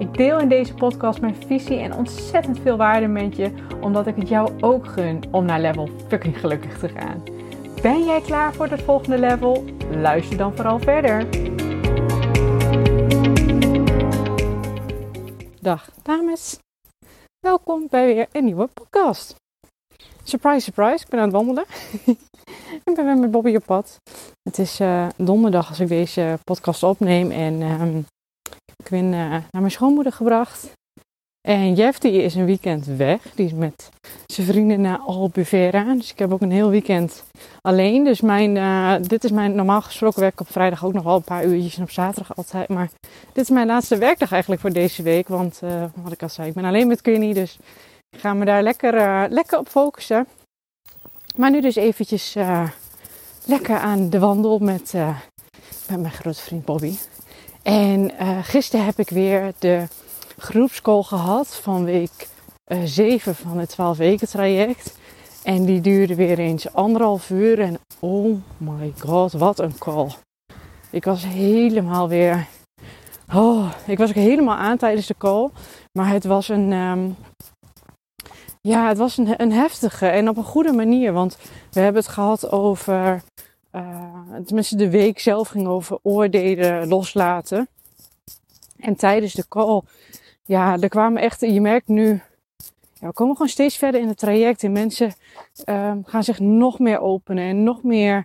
Ik deel in deze podcast mijn visie en ontzettend veel waarde met je, omdat ik het jou ook gun om naar level fucking gelukkig te gaan. Ben jij klaar voor het volgende level? Luister dan vooral verder. Dag dames, welkom bij weer een nieuwe podcast. Surprise, surprise, ik ben aan het wandelen. ik ben met Bobby op pad. Het is uh, donderdag als ik deze podcast opneem en um, ik ben uh, naar mijn schoonmoeder gebracht. En Jeff die is een weekend weg. Die is met zijn vrienden naar Albufeira. Dus ik heb ook een heel weekend alleen. Dus mijn, uh, dit is mijn normaal gesproken werk op vrijdag ook nog wel een paar uurtjes. En op zaterdag altijd. Maar dit is mijn laatste werkdag eigenlijk voor deze week. Want uh, wat ik al zei, ik ben alleen met Queenie. Dus ik ga me daar lekker, lekker op focussen. Maar nu dus eventjes lekker aan de wandel met, met mijn grote vriend Bobby. En gisteren heb ik weer de groepscall gehad van week uh, 7 van het 12 weken traject. En die duurde weer eens anderhalf uur. En oh my god, wat een call. Ik was helemaal weer. Oh, ik was ook helemaal aan tijdens de call. Maar het was een. Um, ja, het was een, een heftige en op een goede manier. Want we hebben het gehad over. Uh, tenminste, de week zelf ging over oordelen loslaten. En tijdens de call ja, er kwamen echt, je merkt nu, ja, we komen gewoon steeds verder in het traject en mensen um, gaan zich nog meer openen en nog meer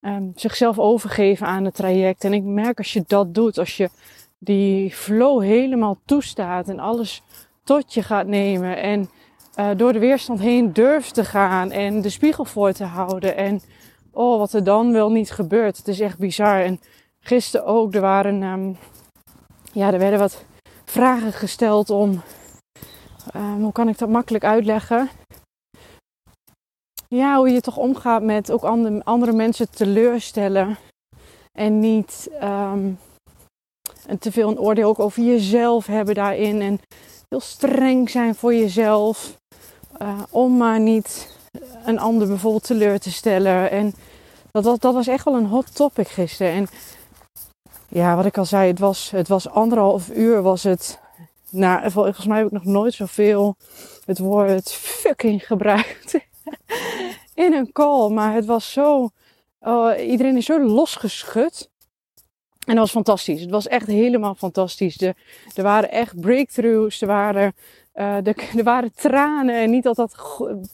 um, zichzelf overgeven aan het traject. En ik merk als je dat doet, als je die flow helemaal toestaat en alles tot je gaat nemen en uh, door de weerstand heen durft te gaan en de spiegel voor te houden en oh, wat er dan wel niet gebeurt. Het is echt bizar. En gisteren ook, er waren, um, ja, er werden wat vragen gesteld om, um, hoe kan ik dat makkelijk uitleggen? Ja, hoe je toch omgaat met ook andere, andere mensen teleurstellen. En niet en te veel een oordeel ook over jezelf hebben daarin. En heel streng zijn voor jezelf. Uh, om maar niet een ander bijvoorbeeld teleur te stellen. En dat, dat, dat was echt wel een hot topic gisteren. En ja, wat ik al zei, het was, het was anderhalf uur was het. Nou, volgens mij heb ik nog nooit zoveel het woord fucking gebruikt in een call. Maar het was zo, uh, iedereen is zo losgeschud. En dat was fantastisch. Het was echt helemaal fantastisch. Er waren echt breakthroughs. Er waren, de, er waren tranen. En niet dat dat,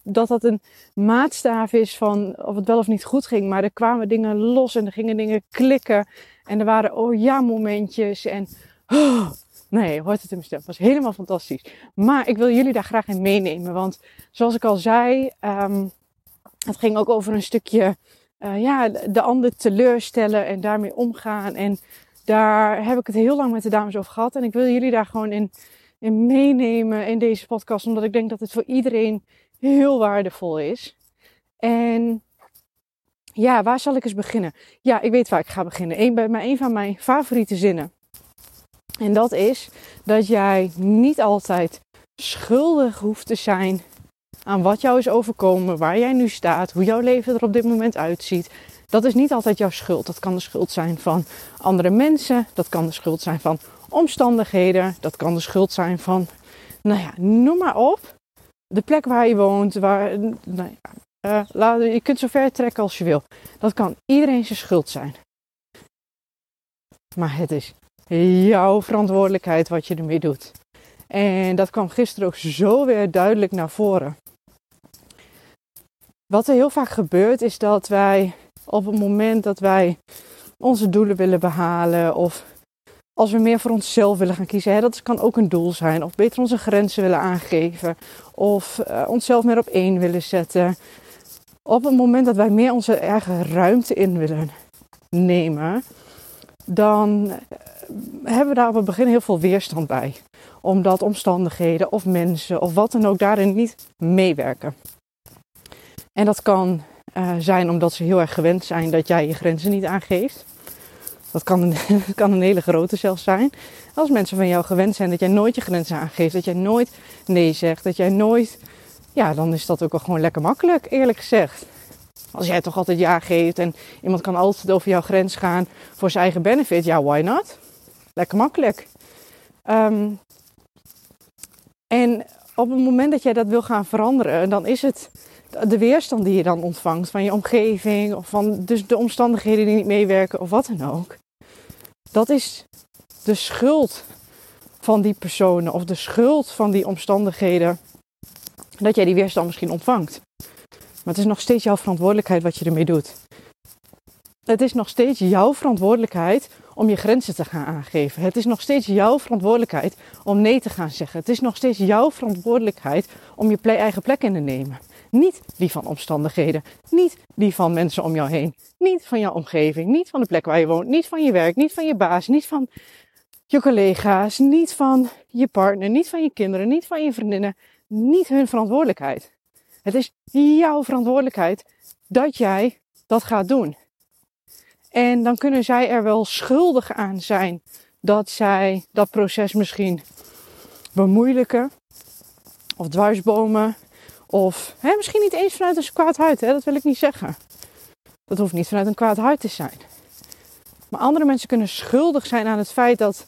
dat dat een maatstaaf is van of het wel of niet goed ging. Maar er kwamen dingen los en er gingen dingen klikken. En er waren oh ja momentjes. En oh, nee, hoort het mijn stem. Het was helemaal fantastisch. Maar ik wil jullie daar graag in meenemen. Want zoals ik al zei, um, het ging ook over een stukje uh, ja, de ander teleurstellen en daarmee omgaan. En daar heb ik het heel lang met de dames over gehad. En ik wil jullie daar gewoon in, in meenemen in deze podcast. Omdat ik denk dat het voor iedereen heel waardevol is. En ja, waar zal ik eens beginnen? Ja, ik weet waar ik ga beginnen. Een, bij een van mijn favoriete zinnen. En dat is dat jij niet altijd schuldig hoeft te zijn aan wat jou is overkomen, waar jij nu staat, hoe jouw leven er op dit moment uitziet. Dat is niet altijd jouw schuld. Dat kan de schuld zijn van andere mensen. Dat kan de schuld zijn van omstandigheden. Dat kan de schuld zijn van, nou ja, noem maar op. De plek waar je woont, waar, nou uh, laat, je kunt zo ver trekken als je wil. Dat kan iedereen zijn schuld zijn. Maar het is jouw verantwoordelijkheid wat je ermee doet. En dat kwam gisteren ook zo weer duidelijk naar voren. Wat er heel vaak gebeurt is dat wij op het moment dat wij onze doelen willen behalen of als we meer voor onszelf willen gaan kiezen, hè, dat kan ook een doel zijn, of beter onze grenzen willen aangeven, of uh, onszelf meer op één willen zetten, op het moment dat wij meer onze eigen ruimte in willen nemen, dan eh, hebben we daar op het begin heel veel weerstand bij. Omdat omstandigheden of mensen of wat dan ook daarin niet meewerken. En dat kan uh, zijn omdat ze heel erg gewend zijn dat jij je grenzen niet aangeeft. Dat kan een, kan een hele grote zelfs zijn. Als mensen van jou gewend zijn dat jij nooit je grenzen aangeeft, dat jij nooit nee zegt, dat jij nooit. Ja, dan is dat ook wel gewoon lekker makkelijk, eerlijk gezegd. Als jij toch altijd ja geeft en iemand kan altijd over jouw grens gaan voor zijn eigen benefit, ja, why not? Lekker makkelijk. Um, en op het moment dat jij dat wil gaan veranderen, dan is het de weerstand die je dan ontvangt van je omgeving of van dus de omstandigheden die niet meewerken of wat dan ook. Dat is de schuld van die personen of de schuld van die omstandigheden dat jij die weerstand misschien ontvangt. Maar het is nog steeds jouw verantwoordelijkheid wat je ermee doet. Het is nog steeds jouw verantwoordelijkheid om je grenzen te gaan aangeven. Het is nog steeds jouw verantwoordelijkheid om nee te gaan zeggen. Het is nog steeds jouw verantwoordelijkheid om je eigen plek in te nemen. Niet die van omstandigheden, niet die van mensen om jou heen, niet van jouw omgeving, niet van de plek waar je woont, niet van je werk, niet van je baas, niet van je collega's, niet van je partner, niet van je kinderen, niet van je vriendinnen, niet hun verantwoordelijkheid. Het is jouw verantwoordelijkheid dat jij dat gaat doen. En dan kunnen zij er wel schuldig aan zijn dat zij dat proces misschien bemoeilijken of dwarsbomen. Of hè, misschien niet eens vanuit een kwaad hart, hè, dat wil ik niet zeggen. Dat hoeft niet vanuit een kwaad hart te zijn. Maar andere mensen kunnen schuldig zijn aan het feit dat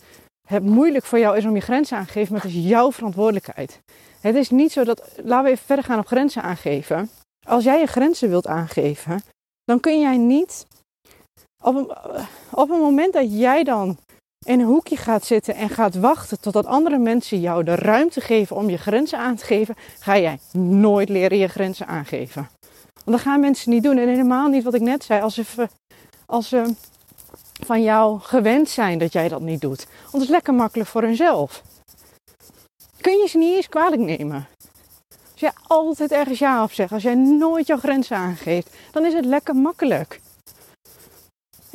het moeilijk voor jou is om je grenzen aan te geven, maar het is jouw verantwoordelijkheid. Het is niet zo dat, laten we even verder gaan op grenzen aangeven. Als jij je grenzen wilt aangeven, dan kun jij niet op een, op een moment dat jij dan in een hoekje gaat zitten en gaat wachten totdat andere mensen jou de ruimte geven om je grenzen aan te geven, ga jij nooit leren je grenzen aangeven. Want dat gaan mensen niet doen. En helemaal niet wat ik net zei, als ze, als ze van jou gewend zijn dat jij dat niet doet. Want het is lekker makkelijk voor hunzelf. Kun je ze niet eens kwalijk nemen. Als jij altijd ergens ja op zegt, als jij nooit jouw grenzen aangeeft, dan is het lekker makkelijk.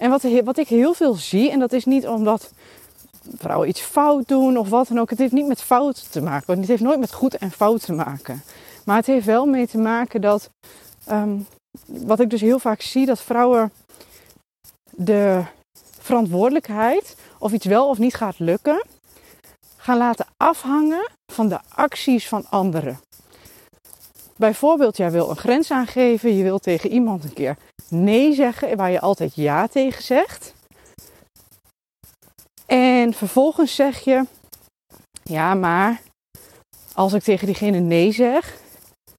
En wat, wat ik heel veel zie, en dat is niet omdat vrouwen iets fout doen of wat dan ook. Het heeft niet met fout te maken. Want het heeft nooit met goed en fout te maken. Maar het heeft wel mee te maken dat, ehm, wat ik dus heel vaak zie, dat vrouwen de verantwoordelijkheid of iets wel of niet gaat lukken, gaan laten afhangen van de acties van anderen. Bijvoorbeeld, jij wil een grens aangeven, je wil tegen iemand een keer nee zeggen waar je altijd ja tegen zegt. En vervolgens zeg je, ja, maar als ik tegen diegene nee zeg,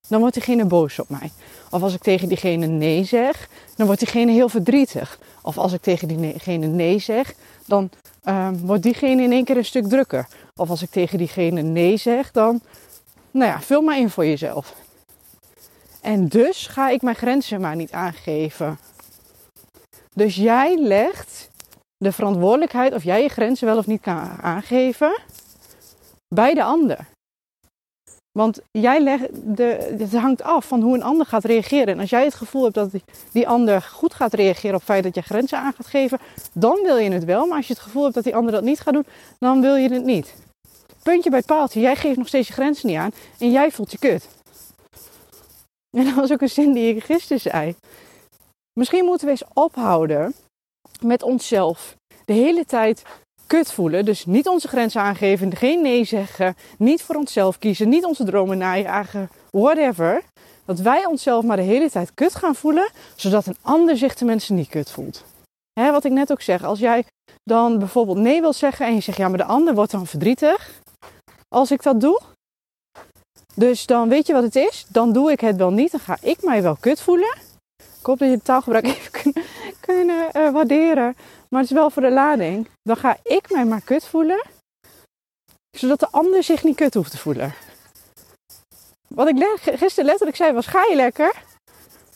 dan wordt diegene boos op mij. Of als ik tegen diegene nee zeg, dan wordt diegene heel verdrietig. Of als ik tegen diegene nee zeg, dan um, wordt diegene in één keer een stuk drukker. Of als ik tegen diegene nee zeg, dan, nou ja, vul maar in voor jezelf. En dus ga ik mijn grenzen maar niet aangeven. Dus jij legt de verantwoordelijkheid of jij je grenzen wel of niet kan aangeven bij de ander. Want jij legt de, het hangt af van hoe een ander gaat reageren. En als jij het gevoel hebt dat die, ander goed gaat reageren op het feit dat je grenzen aan gaat geven, dan wil je het wel. Maar als je het gevoel hebt dat die ander dat niet gaat doen, dan wil je het niet. Puntje bij paaltje. Jij geeft nog steeds je grenzen niet aan en jij voelt je kut. En dat was ook een zin die ik gisteren zei. Misschien moeten we eens ophouden met onszelf de hele tijd kut voelen. Dus niet onze grenzen aangeven, geen nee zeggen, niet voor onszelf kiezen, niet onze dromen najagen, whatever. Dat wij onszelf maar de hele tijd kut gaan voelen, zodat een ander zich tenminste niet kut voelt. Hè, wat ik net ook zeg, als jij dan bijvoorbeeld nee wil zeggen en je zegt ja, maar de ander wordt dan verdrietig als ik dat doe. Dus dan weet je wat het is, dan doe ik het wel niet, dan ga ik mij wel kut voelen. Ik hoop dat je het taalgebruik even kunnen, kunnen uh, waarderen. Maar het is wel voor de lading. Dan ga ik mij maar kut voelen. Zodat de ander zich niet kut hoeft te voelen. Wat ik gisteren letterlijk zei was, ga je lekker?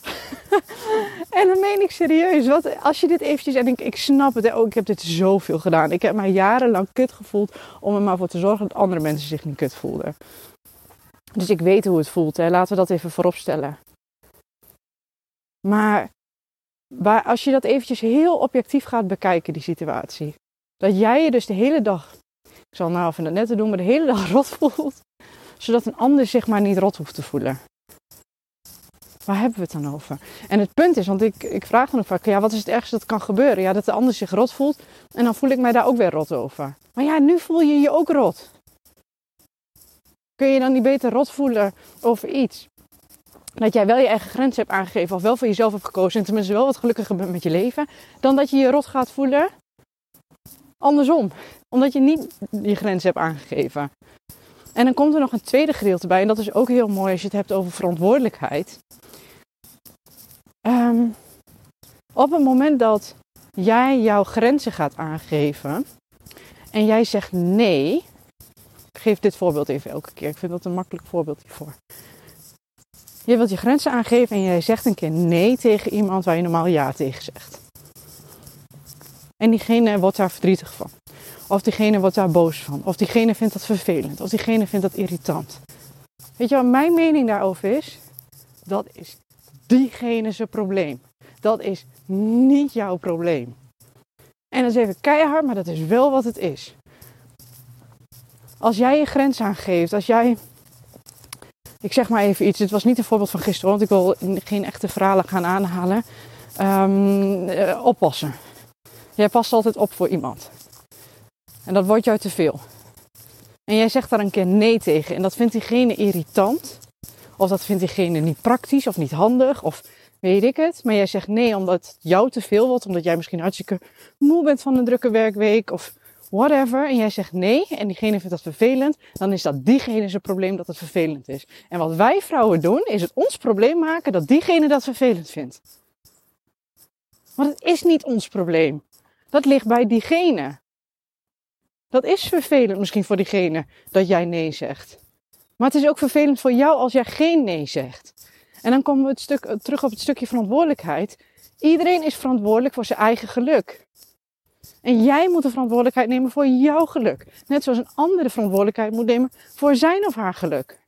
en dan meen ik serieus. Wat, als je dit eventjes... En ik, ik snap het. Ook, ik heb dit zoveel gedaan. Ik heb mij jarenlang kut gevoeld. Om er maar voor te zorgen dat andere mensen zich niet kut voelden. Dus ik weet hoe het voelt. Hè. Laten we dat even voorop stellen. Maar als je dat eventjes heel objectief gaat bekijken, die situatie. Dat jij je dus de hele dag, ik zal nou even het net te doen, maar de hele dag rot voelt. Zodat een ander zich maar niet rot hoeft te voelen. Waar hebben we het dan over? En het punt is, want ik, ik vraag dan ook vaak, ja, wat is het ergste dat kan gebeuren? Ja, dat de ander zich rot voelt en dan voel ik mij daar ook weer rot over. Maar ja, nu voel je je ook rot. Kun je dan niet beter rot voelen over iets? Dat jij wel je eigen grens hebt aangegeven of wel voor jezelf hebt gekozen en tenminste wel wat gelukkiger bent met je leven, dan dat je je rot gaat voelen andersom. Omdat je niet je grens hebt aangegeven. En dan komt er nog een tweede gedeelte bij. En dat is ook heel mooi als je het hebt over verantwoordelijkheid. Ehm, op het moment dat jij jouw grenzen gaat aangeven en jij zegt nee. Geef dit voorbeeld even elke keer. Ik vind dat een makkelijk voorbeeld hiervoor. Je wilt je grenzen aangeven en jij zegt een keer nee tegen iemand waar je normaal ja tegen zegt. En diegene wordt daar verdrietig van. Of diegene wordt daar boos van. Of diegene vindt dat vervelend. Of diegene vindt dat irritant. Weet je wat mijn mening daarover is? Dat is diegene zijn probleem. Dat is niet jouw probleem. En dat is even keihard, maar dat is wel wat het is. Als jij je grens aangeeft, als jij. Ik zeg maar even iets, het was niet een voorbeeld van gisteren, want ik wil geen echte verhalen gaan aanhalen. Um, oppassen. Jij past altijd op voor iemand. En dat wordt jou te veel. En jij zegt daar een keer nee tegen. En dat vindt diegene irritant. Of dat vindt diegene niet praktisch of niet handig. Of weet ik het. Maar jij zegt nee omdat het jou te veel wordt. Omdat jij misschien hartstikke moe bent van een drukke werkweek. Of whatever. En jij zegt nee. En diegene vindt dat vervelend. Dan is dat diegene zijn probleem dat het vervelend is. En wat wij vrouwen doen. Is het ons probleem maken dat diegene dat vervelend vindt. Want het is niet ons probleem. Dat ligt bij diegene. Dat is vervelend misschien voor diegene dat jij nee zegt. Maar het is ook vervelend voor jou als jij geen nee zegt. En dan komen we het stuk, terug op het stukje verantwoordelijkheid. Iedereen is verantwoordelijk voor zijn eigen geluk. En jij moet de verantwoordelijkheid nemen voor jouw geluk. Net zoals een ander de verantwoordelijkheid moet nemen voor zijn of haar geluk.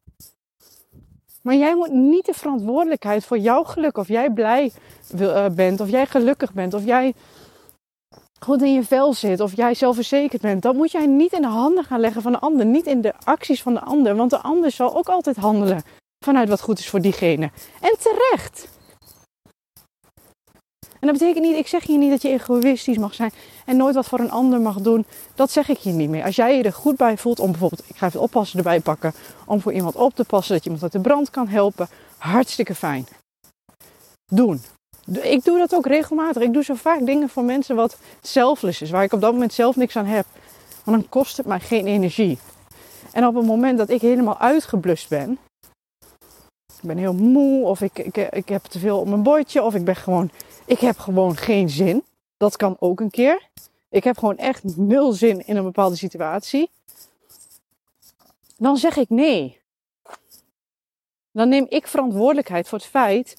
Maar jij moet niet de verantwoordelijkheid voor jouw geluk, of jij blij eh, bent, of jij gelukkig bent, of jij goed in je vel zit of jij zelfverzekerd bent, dan moet jij niet in de handen gaan leggen van de ander. Niet in de acties van de ander, want de ander zal ook altijd handelen vanuit wat goed is voor diegene. En terecht. En dat betekent niet, ik zeg je niet dat je egoïstisch mag zijn en nooit wat voor een ander mag doen. Dat zeg ik je niet meer. Als jij je er goed bij voelt om bijvoorbeeld, ik ga even oppassen erbij pakken, om voor iemand op te passen, dat je iemand uit de brand kan helpen, hartstikke fijn. Doen. Ik doe dat ook regelmatig. Ik doe zo vaak dingen voor mensen wat selfless is, waar ik op dat moment zelf niks aan heb. Want dan kost het mij geen energie. En op het moment dat ik helemaal uitgeblust ben, ik ben heel moe of ik, ik, ik heb te veel op mijn bordje of ik ben gewoon, ik heb gewoon geen zin. Dat kan ook een keer. Ik heb gewoon echt nul zin in een bepaalde situatie. Dan zeg ik nee. Dan neem ik verantwoordelijkheid voor het feit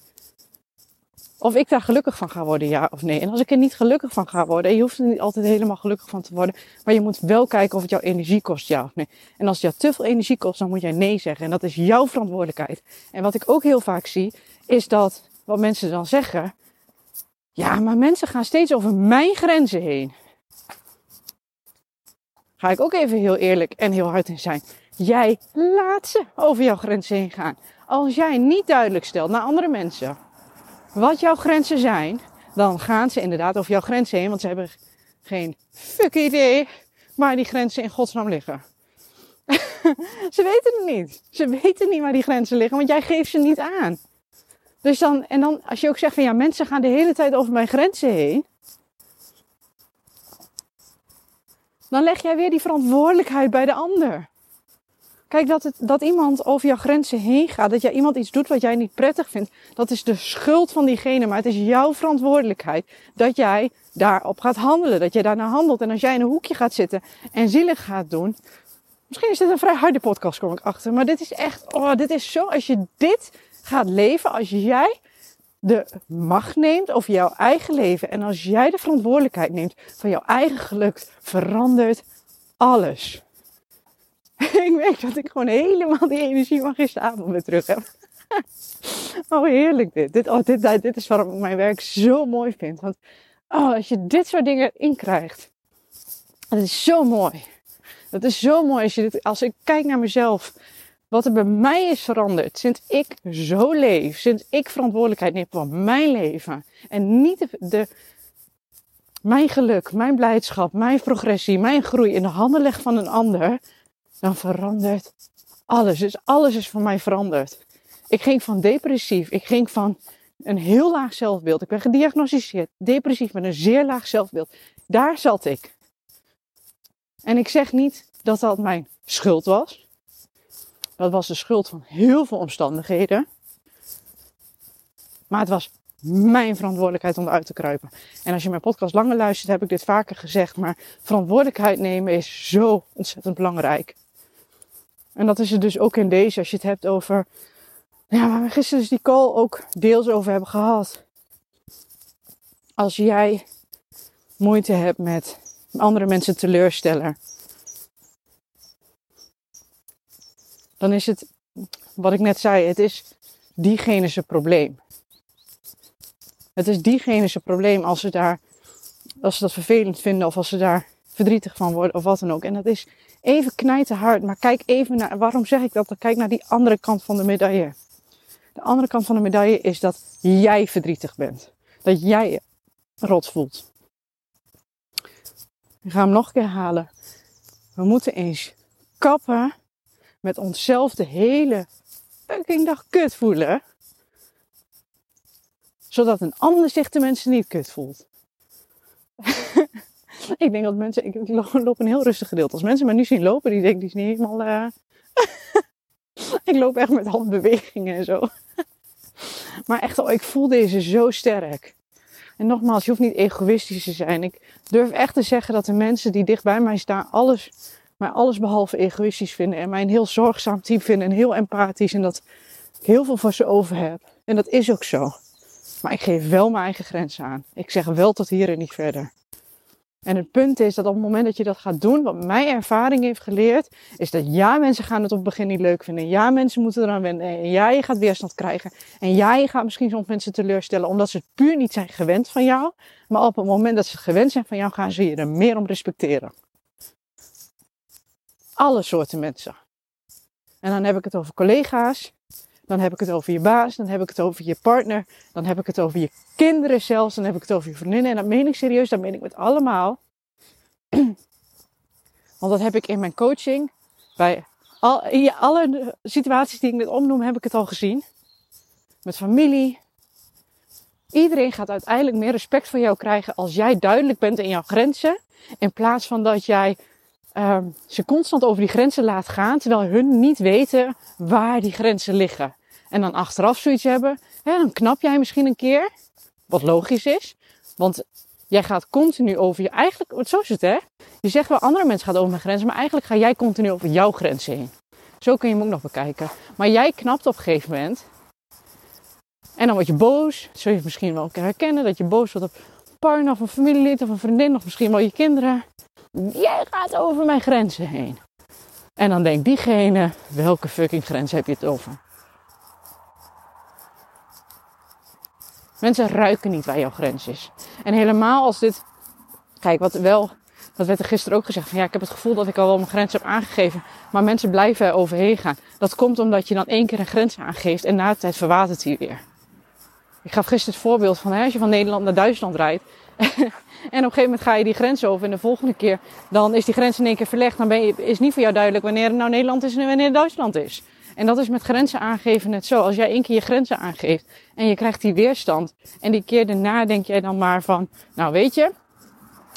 of ik daar gelukkig van ga worden, ja of nee. En als ik er niet gelukkig van ga worden, en je hoeft er niet altijd helemaal gelukkig van te worden, maar je moet wel kijken of het jouw energie kost, ja of nee. En als het jou te veel energie kost, dan moet jij nee zeggen. En dat is jouw verantwoordelijkheid. En wat ik ook heel vaak zie, is dat wat mensen dan zeggen, ja, maar mensen gaan steeds over mijn grenzen heen. Ga ik ook even heel eerlijk en heel hard in zijn. Jij laat ze over jouw grenzen heen gaan. Als jij niet duidelijk stelt naar andere mensen wat jouw grenzen zijn, dan gaan ze inderdaad over jouw grenzen heen, want ze hebben geen fuck idee waar die grenzen in godsnaam liggen. ze weten het niet. Ze weten niet waar die grenzen liggen, want jij geeft ze niet aan. Dus dan, en dan, als je ook zegt van ja, mensen gaan de hele tijd over mijn grenzen heen. Dan leg jij weer die verantwoordelijkheid bij de ander. Kijk, dat, het, dat iemand over jouw grenzen heen gaat, dat jij iemand iets doet wat jij niet prettig vindt, dat is de schuld van diegene. Maar het is jouw verantwoordelijkheid dat jij daarop gaat handelen, dat jij daarna handelt. En als jij in een hoekje gaat zitten en zielig gaat doen, misschien is dit een vrij harde podcast, kom ik achter. Maar dit is echt, oh, dit is zo, als je dit gaat leven, als jij de macht neemt over jouw eigen leven en als jij de verantwoordelijkheid neemt van jouw eigen geluk, verandert alles. ik merk dat ik gewoon helemaal die energie van gisteravond weer terug heb. oh, heerlijk dit. Dit, oh, dit, dit is waarom ik mijn werk zo mooi vind. Want oh, als je dit soort dingen inkrijgt, dat is zo mooi. Dat is zo mooi als, je dit, als ik kijk naar mezelf. Wat er bij mij is veranderd sinds ik zo leef, sinds ik verantwoordelijkheid neem voor mijn leven en niet de, mijn geluk, mijn blijdschap, mijn progressie, mijn groei in de handen leg van een ander, dan verandert alles. Dus alles is voor mij veranderd. Ik ging van depressief, ik ging van een heel laag zelfbeeld. Ik ben gediagnosticeerd, depressief met een zeer laag zelfbeeld. Daar zat ik. En ik zeg niet dat dat mijn schuld was. Dat was de schuld van heel veel omstandigheden. Maar het was mijn verantwoordelijkheid om eruit te kruipen. En als je mijn podcast langer luistert, heb ik dit vaker gezegd. Maar verantwoordelijkheid nemen is zo ontzettend belangrijk. En dat is het dus ook in deze, als je het hebt over. Ja, waar we gisteren dus die call ook deels over hebben gehad. Als jij moeite hebt met andere mensen teleurstellen. Dan is het, wat ik net zei, het is diegene zijn probleem. Het is diegene zijn probleem als ze, daar, als ze dat vervelend vinden of als ze daar verdrietig van worden of wat dan ook. En dat is even knijten hard, maar kijk even naar, waarom zeg ik dat? Kijk naar die andere kant van de medaille. De andere kant van de medaille is dat jij verdrietig bent. Dat jij rot voelt. Ik ga hem nog een keer halen. We moeten eens kappen met onszelf de hele fucking dag kut voelen zodat een ander zich de mensen niet kut voelt. ik denk dat mensen, ik loop een heel rustig gedeelte. Als mensen me nu zien lopen, die denken, die is niet helemaal... Uh... ik loop echt met handbewegingen en zo. maar echt, oh, ik voel deze zo sterk. En nogmaals, je hoeft niet egoïstisch te zijn. Ik durf echt te zeggen dat de mensen die dicht bij mij staan, alles, mij alles behalve egoïstisch vinden. En mij een heel zorgzaam team vinden en heel empathisch. En dat ik heel veel voor ze over heb. En dat is ook zo. Maar ik geef wel mijn eigen grenzen aan. Ik zeg wel tot hier en niet verder. En het punt is dat op het moment dat je dat gaat doen, wat mijn ervaring heeft geleerd, is dat ja, mensen gaan het op het begin niet leuk vinden. Ja, mensen moeten eraan wennen. En ja, je gaat weerstand krijgen. En ja, je gaat misschien soms mensen teleurstellen omdat ze het puur niet zijn gewend van jou. Maar op het moment dat ze het gewend zijn van jou, gaan ze je er meer om respecteren. Alle soorten mensen. En dan heb ik het over collega's, dan heb ik het over je baas, dan heb ik het over je partner, dan heb ik het over je kinderen zelfs, dan heb ik het over je vriendinnen. En dat meen ik serieus, dat meen ik met allemaal. Want dat heb ik in mijn coaching, bij al, in alle situaties die ik net opnoem, heb ik het al gezien. Met familie. Iedereen gaat uiteindelijk meer respect voor jou krijgen als jij duidelijk bent in jouw grenzen. In plaats van dat jij uh, ze constant over die grenzen laat gaan, terwijl hun niet weten waar die grenzen liggen. En dan achteraf zoiets hebben, hè, dan knap jij misschien een keer, wat logisch is, want jij gaat continu over je, eigenlijk, zo is het hè, je zegt wel andere mensen gaan over mijn grenzen, maar eigenlijk ga jij continu over jouw grenzen heen. Zo kun je hem ook nog bekijken. Maar jij knapt op een gegeven moment. En dan word je boos. Zul je misschien wel herkennen dat je boos wordt op partner of een familielid of een vriendin of misschien wel je kinderen. Jij gaat over mijn grenzen heen. En dan denkt diegene, welke fucking grens heb je het over? Mensen ruiken niet waar jouw grens is. En helemaal als dit. Kijk, wat wel. Dat werd er gisteren ook gezegd. Ja, ik heb het gevoel dat ik al wel mijn grens heb aangegeven. Maar mensen blijven er overheen gaan. Dat komt omdat je dan één keer een grens aangeeft. En na de tijd verwatert hij weer. Ik gaf gisteren het voorbeeld van als je van Nederland naar Duitsland rijdt. en op een gegeven moment ga je die grens over. En de volgende keer dan is die grens in één keer verlegd. Dan ben je, is niet voor jou duidelijk wanneer het nou Nederland is en wanneer Duitsland is. En dat is met grenzen aangeven net zo. Als jij één keer je grenzen aangeeft en je krijgt die weerstand. En die keer daarna denk jij dan maar van, nou weet je,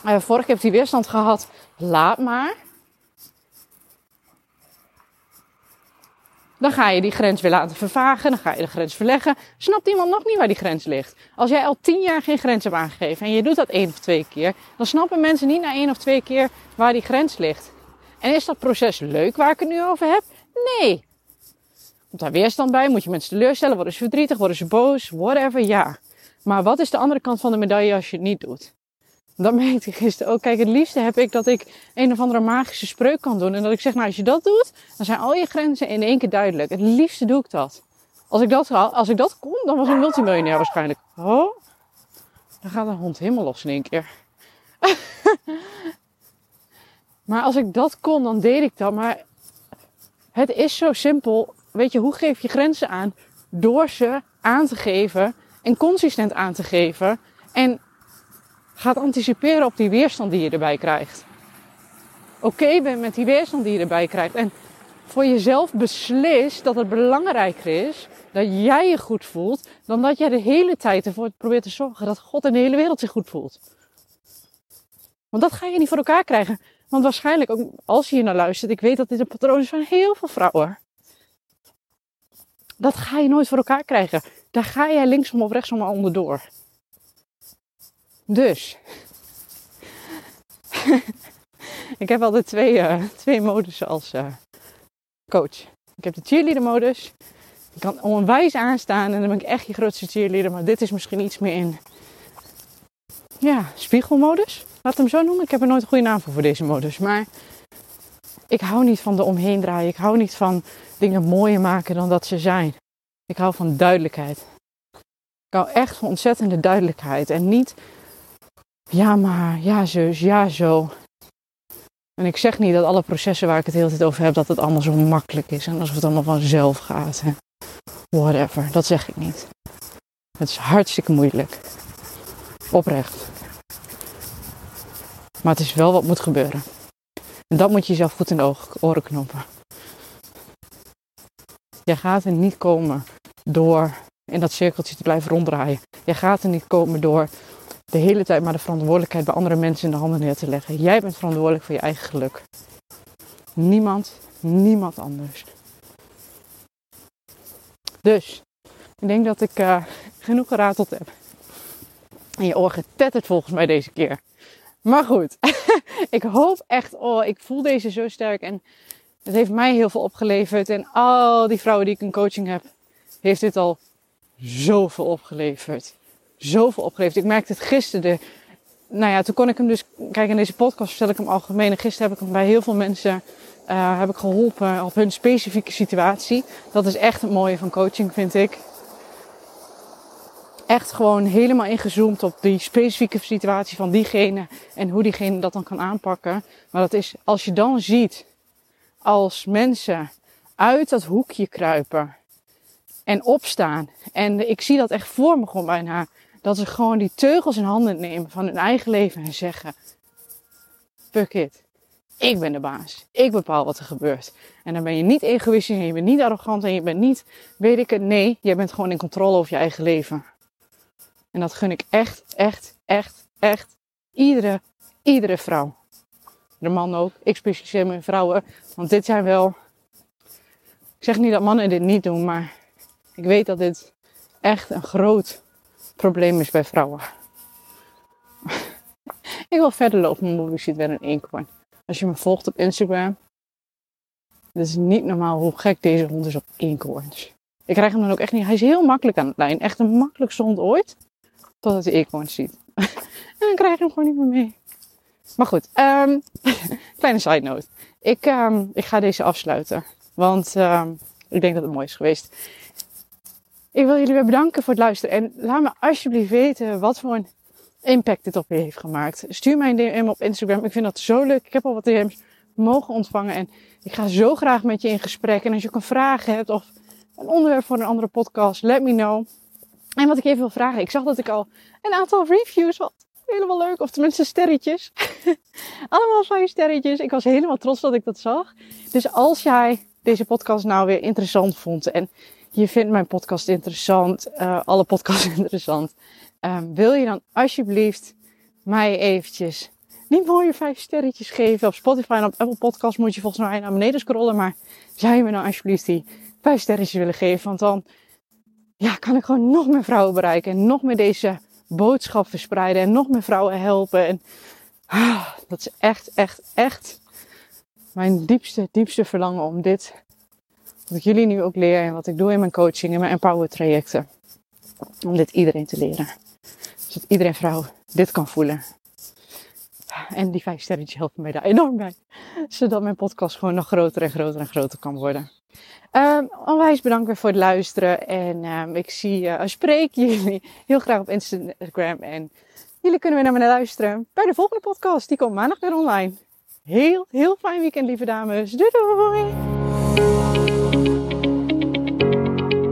uh, vorig heb die weerstand gehad, laat maar. Dan ga je die grens weer laten vervagen, dan ga je de grens verleggen. Snapt iemand nog niet waar die grens ligt? Als jij al tien jaar geen grens hebt aangegeven en je doet dat één of twee keer, dan snappen mensen niet na één of twee keer waar die grens ligt. En is dat proces leuk waar ik het nu over heb? Nee. Komt daar weerstand bij? Moet je mensen teleurstellen? Worden ze verdrietig? Worden ze boos? Whatever, ja. Maar wat is de andere kant van de medaille als je het niet doet? Dat merkte ik gisteren ook. Kijk, het liefste heb ik dat ik een of andere magische spreuk kan doen. En dat ik zeg, nou als je dat doet, dan zijn al je grenzen in één keer duidelijk. Het liefste doe ik dat. Als ik dat, als ik dat kon, dan was ik multimiljonair waarschijnlijk. Oh, dan gaat een hond helemaal los in één keer. maar als ik dat kon, dan deed ik dat. Maar Het is zo simpel. Weet je, hoe geef je grenzen aan? Door ze aan te geven en consistent aan te geven. En gaat anticiperen op die weerstand die je erbij krijgt. Oké bent met die weerstand die je erbij krijgt. En voor jezelf beslist dat het belangrijker is dat jij je goed voelt, dan dat jij de hele tijd ervoor probeert te zorgen dat God en de hele wereld zich goed voelt. Want dat ga je niet voor elkaar krijgen. Want waarschijnlijk, ook als je hier naar luistert, ik weet dat dit een patroon is van heel veel vrouwen. Dat ga je nooit voor elkaar krijgen. Daar ga jij linksom of rechtsom maar onderdoor. Dus. ik heb altijd twee, uh, twee modussen als uh, coach. Ik heb de cheerleader modus. Ik kan onwijs aanstaan en dan ben ik echt je grootste cheerleader. Maar dit is misschien iets meer in ja, spiegelmodus. Laat hem zo noemen. Ik heb er nooit een goede naam voor voor deze modus. Maar ik hou niet van de omheen draaien. Ik hou niet van dingen mooier maken dan dat ze zijn. Ik hou van duidelijkheid. Ik hou echt van ontzettende duidelijkheid. En niet, ja maar, ja zus, ja zo. En ik zeg niet dat alle processen waar ik het de hele tijd over heb, dat het allemaal zo makkelijk is. En alsof het allemaal vanzelf gaat. Hè. Whatever, dat zeg ik niet. Het is hartstikke moeilijk. Oprecht. Maar het is wel wat moet gebeuren. En dat moet je jezelf goed in de oren knoppen. Jij gaat er niet komen door in dat cirkeltje te blijven ronddraaien. Jij gaat er niet komen door de hele tijd maar de verantwoordelijkheid bij andere mensen in de handen neer te leggen. Jij bent verantwoordelijk voor je eigen geluk. Niemand, niemand anders. Dus, ik denk dat ik uh, genoeg gerateld heb. En je oor getetterd volgens mij deze keer. Maar goed, ik hoop echt, oh, ik voel deze zo sterk en het heeft mij heel veel opgeleverd. En al die vrouwen die ik in coaching heb, heeft dit al zoveel opgeleverd. Zoveel opgeleverd. Ik merkte het gisteren. De, nou ja, toen kon ik hem dus, kijk in deze podcast vertel ik hem algemeen. En gisteren heb ik hem bij heel veel mensen uh, heb ik geholpen op hun specifieke situatie. Dat is echt het mooie van coaching, vind ik echt gewoon helemaal ingezoomd op die specifieke situatie van diegene en hoe diegene dat dan kan aanpakken. Maar dat is als je dan ziet als mensen uit dat hoekje kruipen en opstaan. En ik zie dat echt voor me gewoon bijna. Dat ze gewoon die teugels in handen nemen van hun eigen leven en zeggen: Fuck it. Ik ben de baas. Ik bepaal wat er gebeurt. En dan ben je niet egoïstisch en je bent niet arrogant en je bent niet, weet ik het. Nee, jij bent gewoon in controle over je eigen leven. En dat gun ik echt, echt, echt, echt iedere, iedere vrouw. De man ook. Ik specialiseer me in vrouwen. Want dit zijn wel. Ik zeg niet dat mannen dit niet doen, maar ik weet dat dit echt een groot probleem is bij vrouwen. ik wil verder lopen, maar je ziet weer een eekhoorn. Als je me volgt op Instagram. Het is niet normaal hoe gek deze hond is op eekhoorns. Ik krijg hem dan ook echt niet. Hij is heel makkelijk aan het lijn. Echt een makkelijkste hond ooit. Totdat de eekhoorn ziet. en dan krijg je hem gewoon niet meer mee. Maar goed, um, kleine side note. Ik, um, ik ga deze afsluiten. Want um, ik denk dat het mooi is geweest. Ik wil jullie weer bedanken voor het luisteren. En laat me alsjeblieft weten wat voor een impact dit op je heeft gemaakt. Stuur mij een DM op Instagram. Ik vind dat zo leuk. Ik heb al wat DM's mogen ontvangen. En ik ga zo graag met je in gesprek. En als je ook een vraag hebt of een onderwerp voor een andere podcast, let me know. En wat ik even wil vragen, ik zag dat ik al een aantal reviews had. Helemaal leuk, of tenminste sterretjes. Allemaal vijf sterretjes. Ik was helemaal trots dat ik dat zag. Dus als jij deze podcast nou weer interessant vond en je vindt mijn podcast interessant, uh, alle podcasts interessant, um, wil je dan alsjeblieft mij eventjes die mooie vijf sterretjes geven op Spotify en op Apple Podcasts moet je volgens mij naar beneden scrollen, maar zou je me dan alsjeblieft die vijf sterretjes willen geven, want dan ja, kan ik gewoon nog meer vrouwen bereiken. En nog meer deze boodschap verspreiden. En nog meer vrouwen helpen. En ah, dat is echt, echt, echt mijn diepste, diepste verlangen om dit. Wat ik jullie nu ook leer en wat ik doe in mijn coaching en mijn empower trajecten. Om dit iedereen te leren. Zodat iedereen vrouw dit kan voelen. En die vijf sterretjes helpen mij daar enorm bij. Zodat mijn podcast gewoon nog groter en groter en groter kan worden. Um, onwijs bedankt weer voor het luisteren. En um, ik zie, uh, spreek jullie heel graag op Instagram. En jullie kunnen weer naar me luisteren bij de volgende podcast. Die komt maandag weer online. Heel, heel fijn weekend, lieve dames. Doei doei!